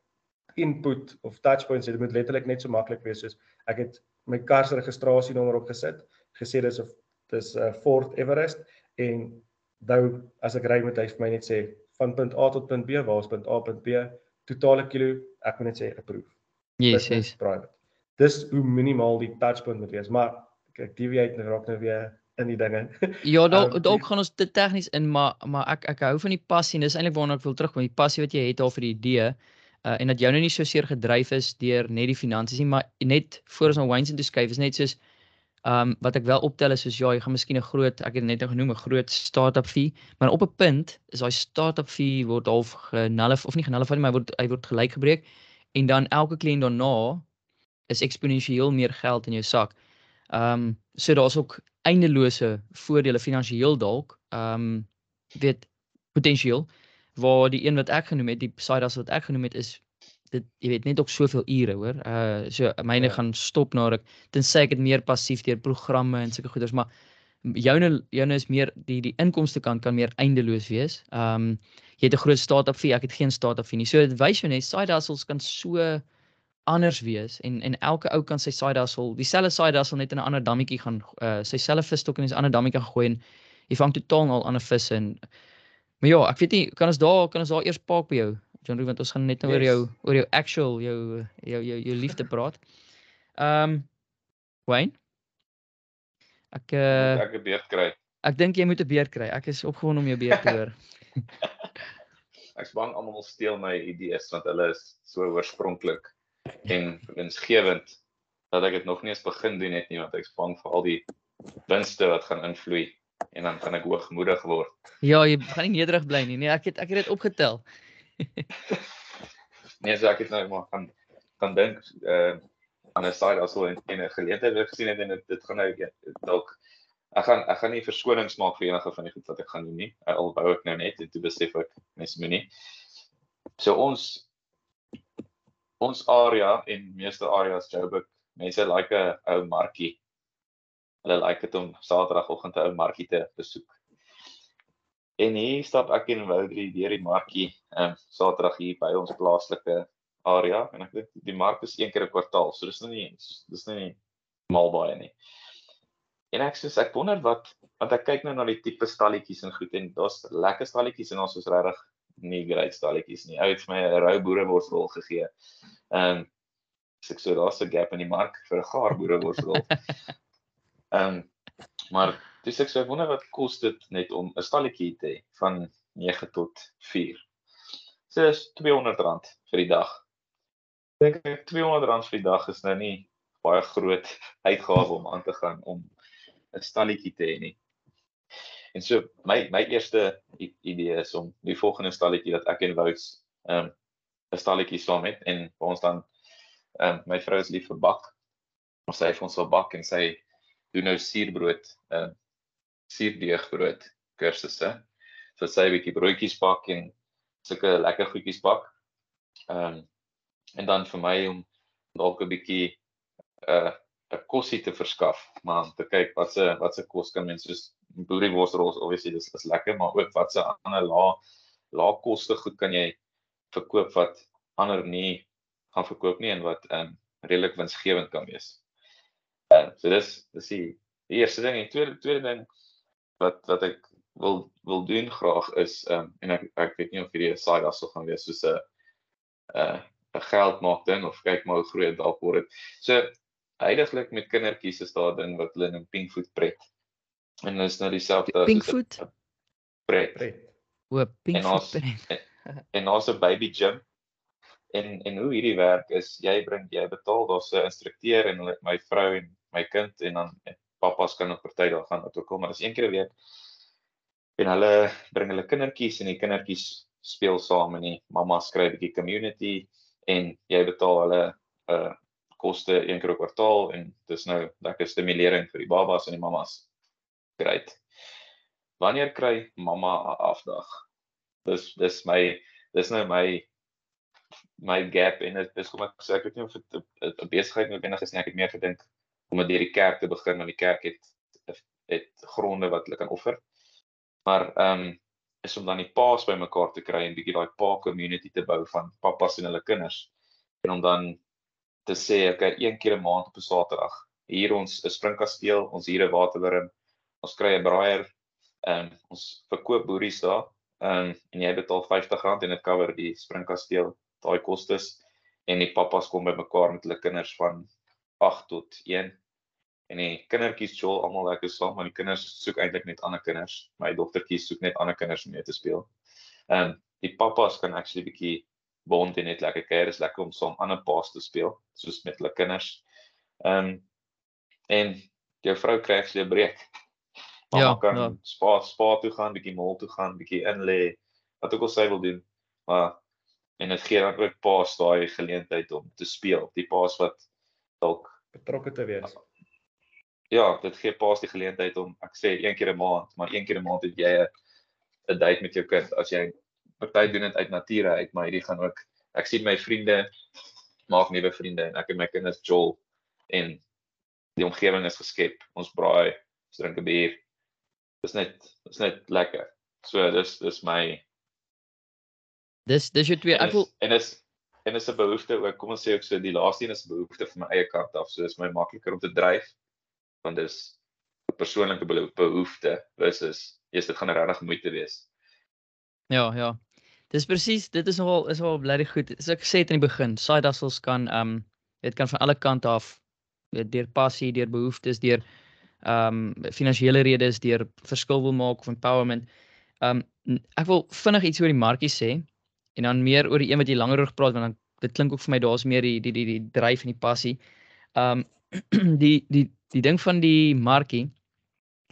input of touch points hê. Dit moet letterlik net so maklik wees soos ek het my kar se registrasienommer opgesit, gesê dis 'n dis 'n Ford Everest en nou as ek ry moet hy vir my net sê van punt A tot punt B, waar is punt A punt B, totale kilo, ek moet net sê approve. Yes, yes. Private. Dis hoe minimaal die touch point moet wees, maar ek deviate nou raak nou weer in die dinge. Ja, dalk um, dalk gaan ons te tegnies in, maar maar ek ek hou van die passie en dis eintlik waarna ek wil terugkom, die passie wat jy het al vir die idee. Uh en dat jou nou nie so seer gedryf is deur net die finansies nie, maar net voor ons na Wayne se skuif is net soos um wat ek wel optel is soos ja, jy gaan miskien 'n groot, ek het net nou genoem 'n groot startup fee, maar op 'n punt is daai startup fee word half genullif of nie genullif nie, maar word hy word gelyk gebreek en dan elke kliënt daarna is eksponensieel meer geld in jou sak. Um so daar's ook eindelose voordele finansiëel dalk. Ehm um, weet potensieel waar die een wat ek genoem het, die hustle wat ek genoem het is dit jy weet net ook soveel ure hoor. Uh so myne ja. gaan stop na ek tensy ek dit meer passief deur programme en sulke goeders, maar joune joune is meer die die inkomste kant kan meer eindeloos wees. Ehm um, jy het 'n groot startup fee, ek het geen startup fee nie. So dit wys jou net side hustles kan so anders wees en en elke ou kan sy side hustle, dieselfde side hustle net in 'n ander dammetjie gaan uh sy selfe visstok in 'n ander dammetjie gooi en jy vang totaal al ander visse en maar ja, ek weet nie, kan ons daar kan ons daar eers paak by jou? John Roo want ons gaan net nou yes. oor jou oor jou actual jou jou jou jou liefde praat. Ehm um, Wayne? Ek uh ek 'n beerd kry. Ek dink jy moet 'n beerd kry. Ek is opgewonde om jou beerd te hoor. Ek's bang almal steel my idees want hulle is so oorspronklik en winsgewend dat ek dit nog nie eens begin doen het nie want ek is bang vir al die winste wat gaan invloei en dan gaan ek hoogmoedig word. Ja, jy gaan nie nederig bly nie. Nee, ek het ek het dit opgetel. nee, so ek het nou maar gaan gaan dink uh aan 'n side also in 'n geleentheid wat gesien het en dit dit gaan nou dalk ek gaan ek gaan nie verskonings maak vir enige van die goed wat ek gaan doen nie. Alhoewel ek nou net en toe besef ek mens moet nie. So ons ons area en meeste areas Joburg, mense like 'n ou markie. Hulle like dit om Saterdagoggend 'n ou markie te besoek. En hier stap ek in Woudrie deur die markie, ehm um, Saterdag hier by ons plaaslike area en ek dink die mark is een keer 'n kwartaal, so dis nou nie dis nou nie mal baie nie. en ek sê ek wonder wat want ek kyk nou na die tipe stalletjies en goed en daar's lekker stalletjies en ons is regtig nie great stalletjies nie. Ou het vir my 'n rou boereworsrol gegee. Ehm um, so ek sê daar's 'n gap in die mark vir 'n gaar boereworsrol. Ehm um, maar dis ek sê wonder wat kos dit net om 'n stalletjie te hê van 9 tot 4. So dis R200 vir die dag. Dink ek R200 vir die dag is nou nie baie groot uitgawe om aan te gaan om 'n stalletjie te hê nie. En so my my eerste idee is om die volgende stalletjie dat ek en Wouts ehm um, 'n stalletjie saam het en ons dan ehm um, my vrou is lief vir bak. Ons sê vir ons sal bak en sy doen nou suurbrood ehm uh, suurdeegbrood kursusse. So sy 'n bietjie broodjies bak en sulke lekker goedjies bak. Ehm um, en dan vir my om dalk 'n bietjie 'n uh, 'n kosie te verskaf, maar om te kyk wat se wat se kos kan mense soos boerieworsrol obviously dis is lekker, maar ook wat se ander lae lae koste goed kan jy verkoop wat ander nie gaan verkoop nie en wat ehm um, redelik winsgewend kan wees. Ehm uh, so dis dis die eerste ding en tweede tweede ding wat wat ek wil wil doen graag is ehm um, en ek ek weet nie of hierdie 'n side hustle gaan wees soos 'n 'n uh, 'n geld maak ding of kyk maar hoe groot dalk word dit. So heidaglik met kindertjies is daar 'n ding wat hulle noem Pinkfoot pret. En dit is nou dieselfde as Pinkfoot pret. pret. O, Pinkfoot pret. En ons 'n baby gym. En en hoe hierdie werk is jy bring jy betaal daar's 'n instrukteur en hulle my vrou en my kind en dan en pappas kan op party daar gaan ook al maar dis een keer 'n week. En hulle bring hulle kindertjies en die kindertjies speel saam en die mamma skryf 'n bietjie community en jy betaal hulle 'n uh, koste een keer per kwartaal en dis nou lekker stimulering vir die babas en die mammas. Great. Wanneer kry mamma 'n afdag? Dis dis my dis nou my my gap en dit is kom ek sê ek weet nie of dit 'n besigheid noodwendig is nie. Ek het meer gedink om met hierdie kerk te begin want die kerk het het gronde wat hulle kan offer. Maar ehm um, is om dan die paas bymekaar te kry en bietjie daai pa community te bou van pappas en hulle kinders en om dan te sê okay, een keer 'n maand op 'n Saterdag hier ons 'n springkasteel, ons hier 'n waterwurm, ons kry 'n braaier, ehm um, ons verkoop boeries daar, ehm um, en jy betaal R50 en dit cover die springkasteel, daai kostes en die pappas kom bymekaar met hulle kinders van 8 tot 1 en die kindertjies jol almal lekker saam want die kinders soek eintlik net ander kinders. My dogtertjies soek net ander kinders om mee te speel. Ehm um, die pappas kan actually bietjie bond en net lekker kuier. Is lekker om saam ander paas te speel soos met hulle kinders. Ehm um, en jou vrou kry actually 'n breek. Mama ja, kan ja. spa spa toe gaan, bietjie mall toe gaan, bietjie in lê wat ook al sy wil doen. Maar en dit gee dan ook paas daai geleentheid om te speel. Die paas wat dalk betrokke te wees ja, dit gee paas die geleentheid om ek sê een keer 'n maand, maar een keer 'n maand het jy 'n 'n date met jou kind. As jy party doen dit uit nature uit, maar hierdie gaan ook ek sien my vriende maak nuwe vriende en ek en my kinders jol en die omgewing is geskep. Ons braai, ons drink 'n bier. Dis net dis net lekker. So dis dis my Dis dis jy twee ek wil en is en is 'n behoefte ook. Kom ons sê ook so die laaste een is 'n behoefte van my eie kant af. So dis my makliker om te dryf want dis 'n persoonlike behoefte versus eers dit gaan regtig moeite wees. Ja, ja. Dis presies, dit is nogal is wel bly goed. So ek sê dit in die begin, side hustles kan ehm um, dit kan van alle kante af weet deur passie, deur behoeftes, deur ehm um, finansiële redes, deur verskil wil maak of empowerment. Ehm um, ek wil vinnig iets oor die markie sê en dan meer oor die een wat jy langer oor gepraat want dan dit klink ook vir my daar's meer die die die die dryf en die passie. Um, die die die ding van die markie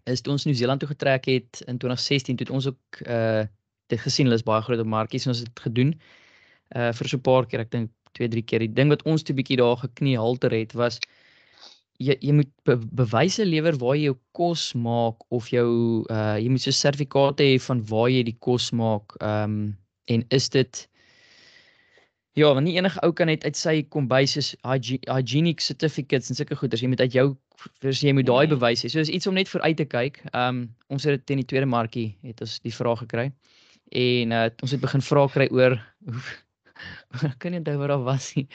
is toe ons New Zealand toe getrek het in 2016 toe het ons ook uh dit gesien. Hulle is baie groot op markies en ons het gedoen uh vir so 'n paar keer ek dink 2 3 keer. Die ding wat ons toe bietjie daar geknie halter het was jy jy moet be bewyse lewer waar jy jou kos maak of jou uh jy moet so sertifikate hê van waar jy die kos maak. Um en is dit Ja, want nie enige ou kan net uit sy kombuis is hygienic certificates en sulke goeders. Jy moet uit jou vers jy moet daai mm. bewys hê. So is iets om net vir uit te kyk. Ehm um, ons het dit teen die tweede markie het ons die vraag gekry. En uh, ons het begin vra kry oor kan nie onthou wat daar was nie.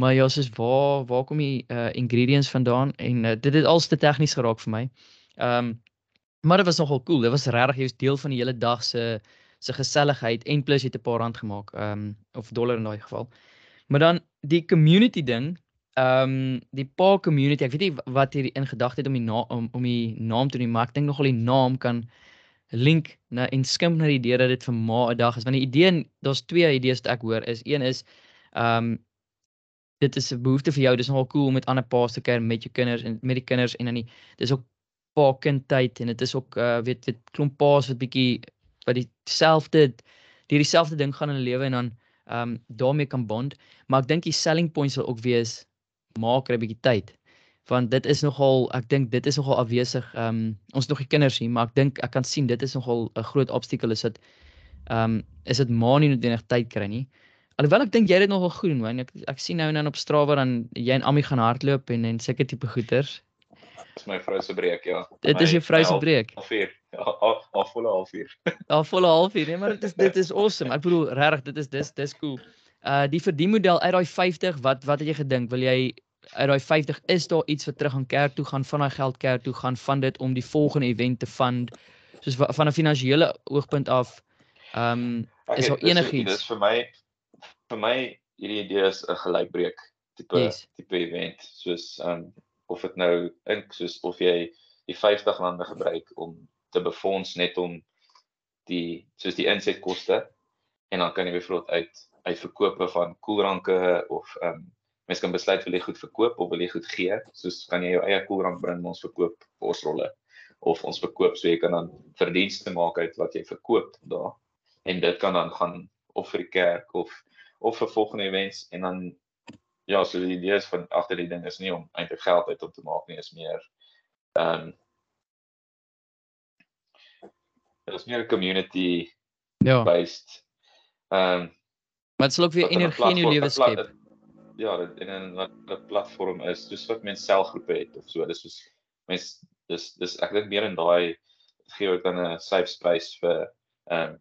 Maar ja, soos waar waar kom die uh, ingredients vandaan en uh, dit het als te tegnies geraak vir my. Ehm um, maar dit was nogal cool. Dit was regtig jy was deel van die hele dag se se geselligheid en plus het 'n paar rand gemaak. Ehm um, of dollar in daai geval. Maar dan die community ding, ehm um, die pa community, ek weet nie wat hier in gedagte het om die naam om om die naam te doen, maar ek dink nogal die naam kan link na en skimp na die idee dat dit vir ma 'n dag is. Want die idee, daar's twee idees wat ek hoor is een is ehm um, dit is 'n behoefte vir jou. Dis nogal cool om met ander paas te kuier met jou kinders en met die kinders en dan die dis ook pa kind tyd en dit is ook uh weet weet klomp paas wat bietjie wat dieselfde die dieselfde ding gaan in hulle lewe en dan ehm um, daarmee kan bond. Maar ek dink die selling point sal ook wees maak 'n bietjie tyd. Want dit is nogal ek dink dit is nogal afwesig. Ehm um, ons nog die kinders hier, maar ek dink ek kan sien dit is nogal 'n groot obstakel is dit ehm um, is dit maar nie noodwendig tyd kry nie. Alhoewel ek dink jy het dit nogal goed doen, man. Ek ek sien nou en dan op Strava dan jy en Ami gaan hardloop en en sulke tipe goeters. Dis my vrou se breek, ja. Dit is jou vrou se breek. Half 4. Ja, al volle half 4. Al volle half 4. Nee, maar dit is dit is awesome. Ek bedoel regtig, dit is dis dis cool. Uh die verdienmodel uit daai 50, wat wat het jy gedink? Wil jy uit daai 50 is daar iets wat terug aan kerk toe gaan van daai geld kerk toe gaan van dit om die volgende event te fund soos van 'n finansiële oogpunt af. Ehm um, is daar enigiets? Dis vir my vir my hierdie idee is 'n gelykbreek tipe yes. tipe event soos um of dit nou in soos of jy die 50 lande gebruik om te befonds net om die soos die insetkoste en dan kan jy byvoorbeeld uit uit verkope van koelranke of um mense kan besluit wil jy goed verkoop of wil jy goed gee soos kan jy jou eie koelrank bring ons verkoop bosrolle of ons verkoop so jy kan dan verdienste maak uit wat jy verkoop daar. En dit kan dan gaan of vir die kerk of of vir volgende events en dan ja, so die idee is van agter die ding is nie om eintlik geld uit op te maak nie, is meer ehm um, dit is meer 'n community ja based ehm um, maar dit sal ook weer energie in jou lewe skep. Ja, dit en 'n wat 'n platform is, soos wat mense selfgroepe het of so. Dis soos mense dis dis ek dink meer in daai gee ook dan 'n safe space vir ehm um,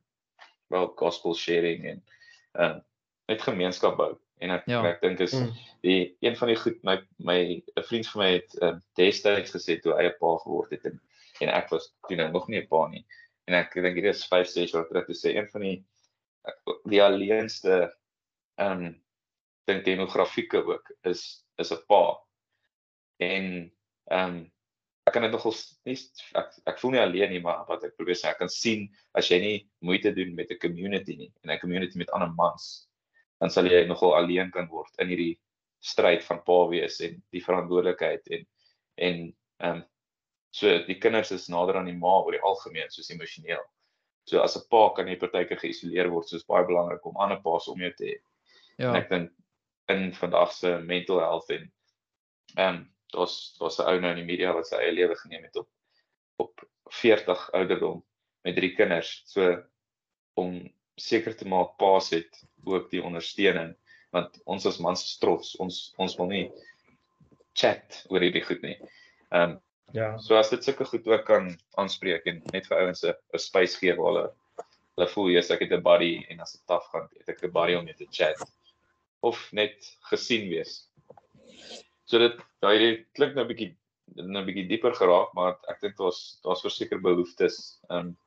wel gospel sharing en ehm um, net gemeenskap bou. En ek ja. ek dink is mm. die een van die goed my my 'n vriend van my het uh, destyds gesê toe hy 'n pa geword het en en ek was toe nou nog nie 'n pa nie. En ek dink dit is 5 6 jaar terug te sê een van die die alleenste ehm um, dink demografieke ook is is 'n pa. En ehm um, ek kan dit nogal nie ek ek voel nie alleen nie maar wat ek probeer sê ek kan sien as jy nie moeite doen met 'n community nie en 'n community met ander mans dan sal jy nogal alleen kan word in hierdie stryd van pa wees en die verantwoordelikheid en en ehm um, so die kinders is nader aan die ma oor die algemeen soos emosioneel. So as 'n pa kan jy partykeer geïsoleer word, soos baie belangrik om ander pa's om jou te hê. Ja. En ek dink in vandag se mental health en ehm um, daar's daar's 'n ou nou in die media wat sy eie lewe geneem het op op 40 ouderdom met drie kinders. So om seker te maak paas het ook die ondersteuning want ons as mans is trots ons ons wil nie chat oor hierdie goed nie. Ehm um, ja. So as dit sulke goed ook kan aanspreek en net vir ouens 'n space gee waar hulle hulle voel jy's ek het 'n buddy en as dit taaf gaan het ek 'n buddy om mee te chat of net gesien wees. So dit daai klink nou 'n bietjie nou 'n bietjie dieper geraak maar ek dink daar's daar's verseker behoeftes ehm um,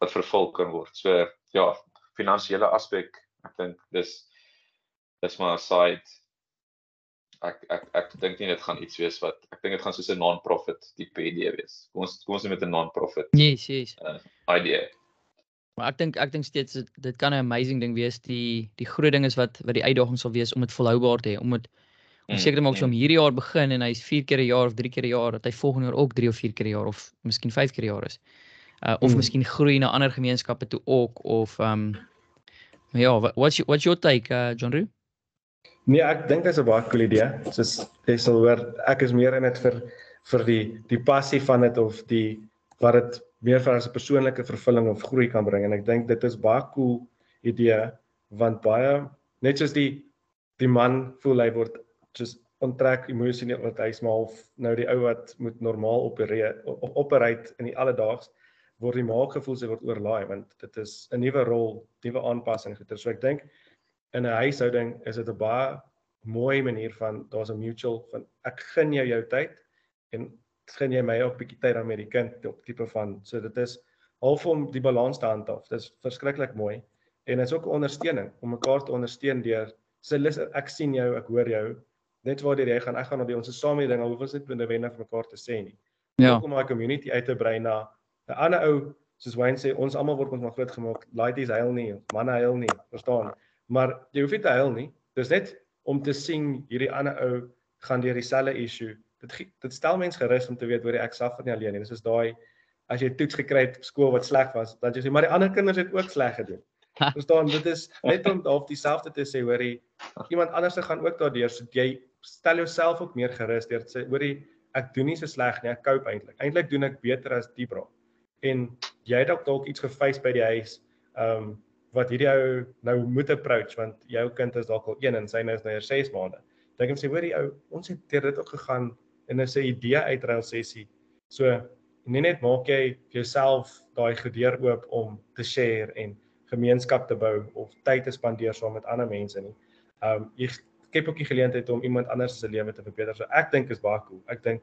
wat vervul kan word. So ja, finansiële aspek, ek dink dis dis maar 'n side ek ek ek dink nie dit gaan iets wees wat ek dink dit gaan soos 'n non-profit tipe idee wees. Kom ons kom ons met 'n non-profit. Yes, yes. Uh, idee. Maar ek dink ek dink steeds dit, kan 'n amazing ding wees. Die die groot ding is wat wat die uitdaging sal wees om dit volhoubaar te hê, om dit om seker te maak so om mm. hierdie jaar begin en hy's 4 keer 'n jaar of 3 keer 'n jaar dat hy volgende jaar ook 3 of 4 keer 'n jaar of miskien 5 keer 'n jaar is uh, of mm. miskien groei na ander gemeenskappe toe ook of ehm um, ja, what's your, what's your take uh, John Roo? Nee, ek dink dit is 'n baie cool idee. Soos jy sal hoor, ek is meer in dit vir vir die die passie van dit of die wat dit meer vir as 'n persoonlike vervulling of groei kan bring en ek dink dit is baie cool idee want baie net soos die die man voel hy word soos onttrek emosioneel wat hy's maar half nou die ou wat moet normaal opereer operate in die alledaags word die maaggevoel se word oorlaai want dit is 'n nuwe rol, nuwe aanpassing goeie. So ek dink in 'n huishouding is dit 'n baie mooi manier van daar's 'n mutual van ek gun jou jou tyd en gaan jy my ook bietjie tyd aan met die kind op tipe van so dit is half om die balans te handhaaf. Dit is verskriklik mooi en dit is ook 'n ondersteuning om mekaar te ondersteun deur sê so, ek sien jou, ek hoor jou. Net waar jy gaan, ek gaan op die ons saam met dinge, hoef ons net binne wenne vir mekaar te sê nie. Ja. Om my community uit te brei na 'n ander ou soos Wayne sê, ons almal word ons maar groot gemaak. Laities huil nie, manne huil nie, verstaan? Maar jy hoef nie te huil nie. Dis net om te sien hierdie ander ou gaan deur dieselfde issue dit dit stel mens gerus om te weet hoor ek suffer nie alleen nie. Dis is daai as jy toets gekry het op skool wat sleg was, dan jy sê maar die ander kinders het ook sleg gedoen. Verstaan, dit is net om half dieselfde te sê hoorie iemand anders se gaan ook daardeur so jy stel jouself ook meer gerus deur te sê hoorie ek doen nie so sleg nie, ek cope eintlik. Eintlik doen ek beter as die bra. En jy dalk dalk iets geface by die huis. Ehm um, wat hierdie ou nou moet approach want jou kind is dalk al 1 en sy nou is nou 6 maande. Dink hom sê hoorie ou, ons het deur dit ook gegaan is 'n idee uitruil sessie. So nie net maak jy vir jouself daai gedeur oop om te share en gemeenskap te bou of tyd te spandeer saam met ander mense nie. Um jy skep ook die geleentheid om iemand anders se lewe te verbeter. So ek dink is baie cool. Ek dink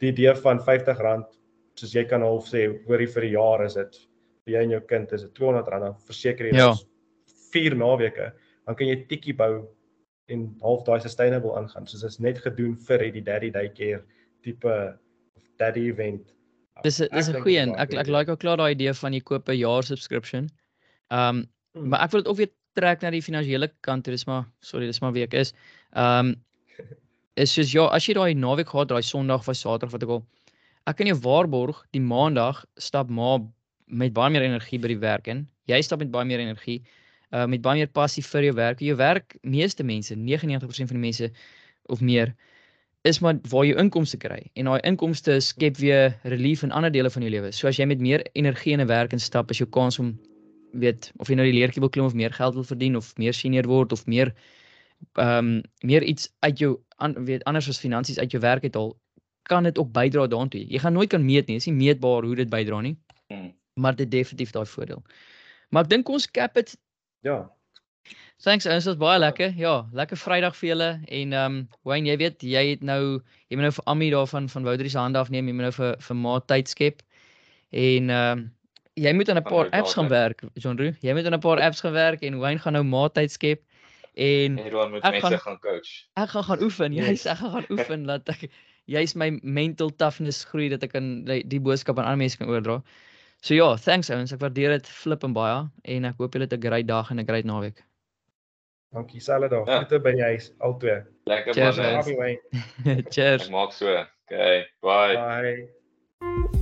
die idee van R50 soos jy kan half sê oor die vir die jaar is dit vir jy en jou kind is dit R200 dan verseker jy ja. 4 naweke dan kan jy tikkie bou en half daai sustainable aangaan. Soos is net gedoen vir die daddy daycare tipe of daddy event. Dis dis 'n goeie een. Ek ek like ook klaar daai idee van jy koop 'n jaar subscription. Ehm um, hmm. maar ek wil dit ook weer trek na die finansiële kant toe. Dis maar sorry, dis maar wie ek is. Ehm um, is soos ja, as jy daai naweek gehad, daai Sondag of Saterdag wat ek al ek kan jou waarborg, die Maandag stap ma met baie meer energie by die werk in. Jy stap met baie meer energie uh met baie meer passie vir jou werk. Jou werk, meeste mense, 99% van die mense of meer is maar waar jy inkomste kry en daai inkomste skep weer relief in ander dele van jou lewe. So as jy met meer energie in 'n werk instap, is jou kans om weet of jy nou die leertjie wil klim of meer geld wil verdien of meer senior word of meer ehm um, meer iets uit jou an, weet anders as finansies uit jou werk het al kan dit ook bydra daartoe. Jy gaan nooit kan meet nie, is nie meetbaar hoe dit bydra nie. Hmm. Maar dit definitief daai voordeel. Maar ek dink ons cap dit Ja. Thanks, ons was baie lekker. Ja, lekker Vrydag vir julle en ehm um, Wayne, jy weet, jy het nou jy moet nou vir Ami daarvan van Woudrie se hande afneem, jy moet nou vir vir Ma tyd skep. En ehm um, jy moet aan 'n paar apps gaan werk, John Roo. Jy moet aan 'n paar apps gaan werk en Wayne gaan nou Ma tyd skep. En moet mense gaan, gaan coach. Ek gaan gaan oefen. Jy sê ek gaan gaan oefen dat ek jy's my mental toughness groei dat ek kan die, die boodskap aan ander mense kan oordra. So ja, thanks ouens. Ek waardeer dit flip en baie en ek hoop julle het 'n great dag en 'n great naweek. Dankie selfe dag. Ja. Groete by die huis albei. Lekker man. Cheers. Ek maak so. Okay, bye. Bye.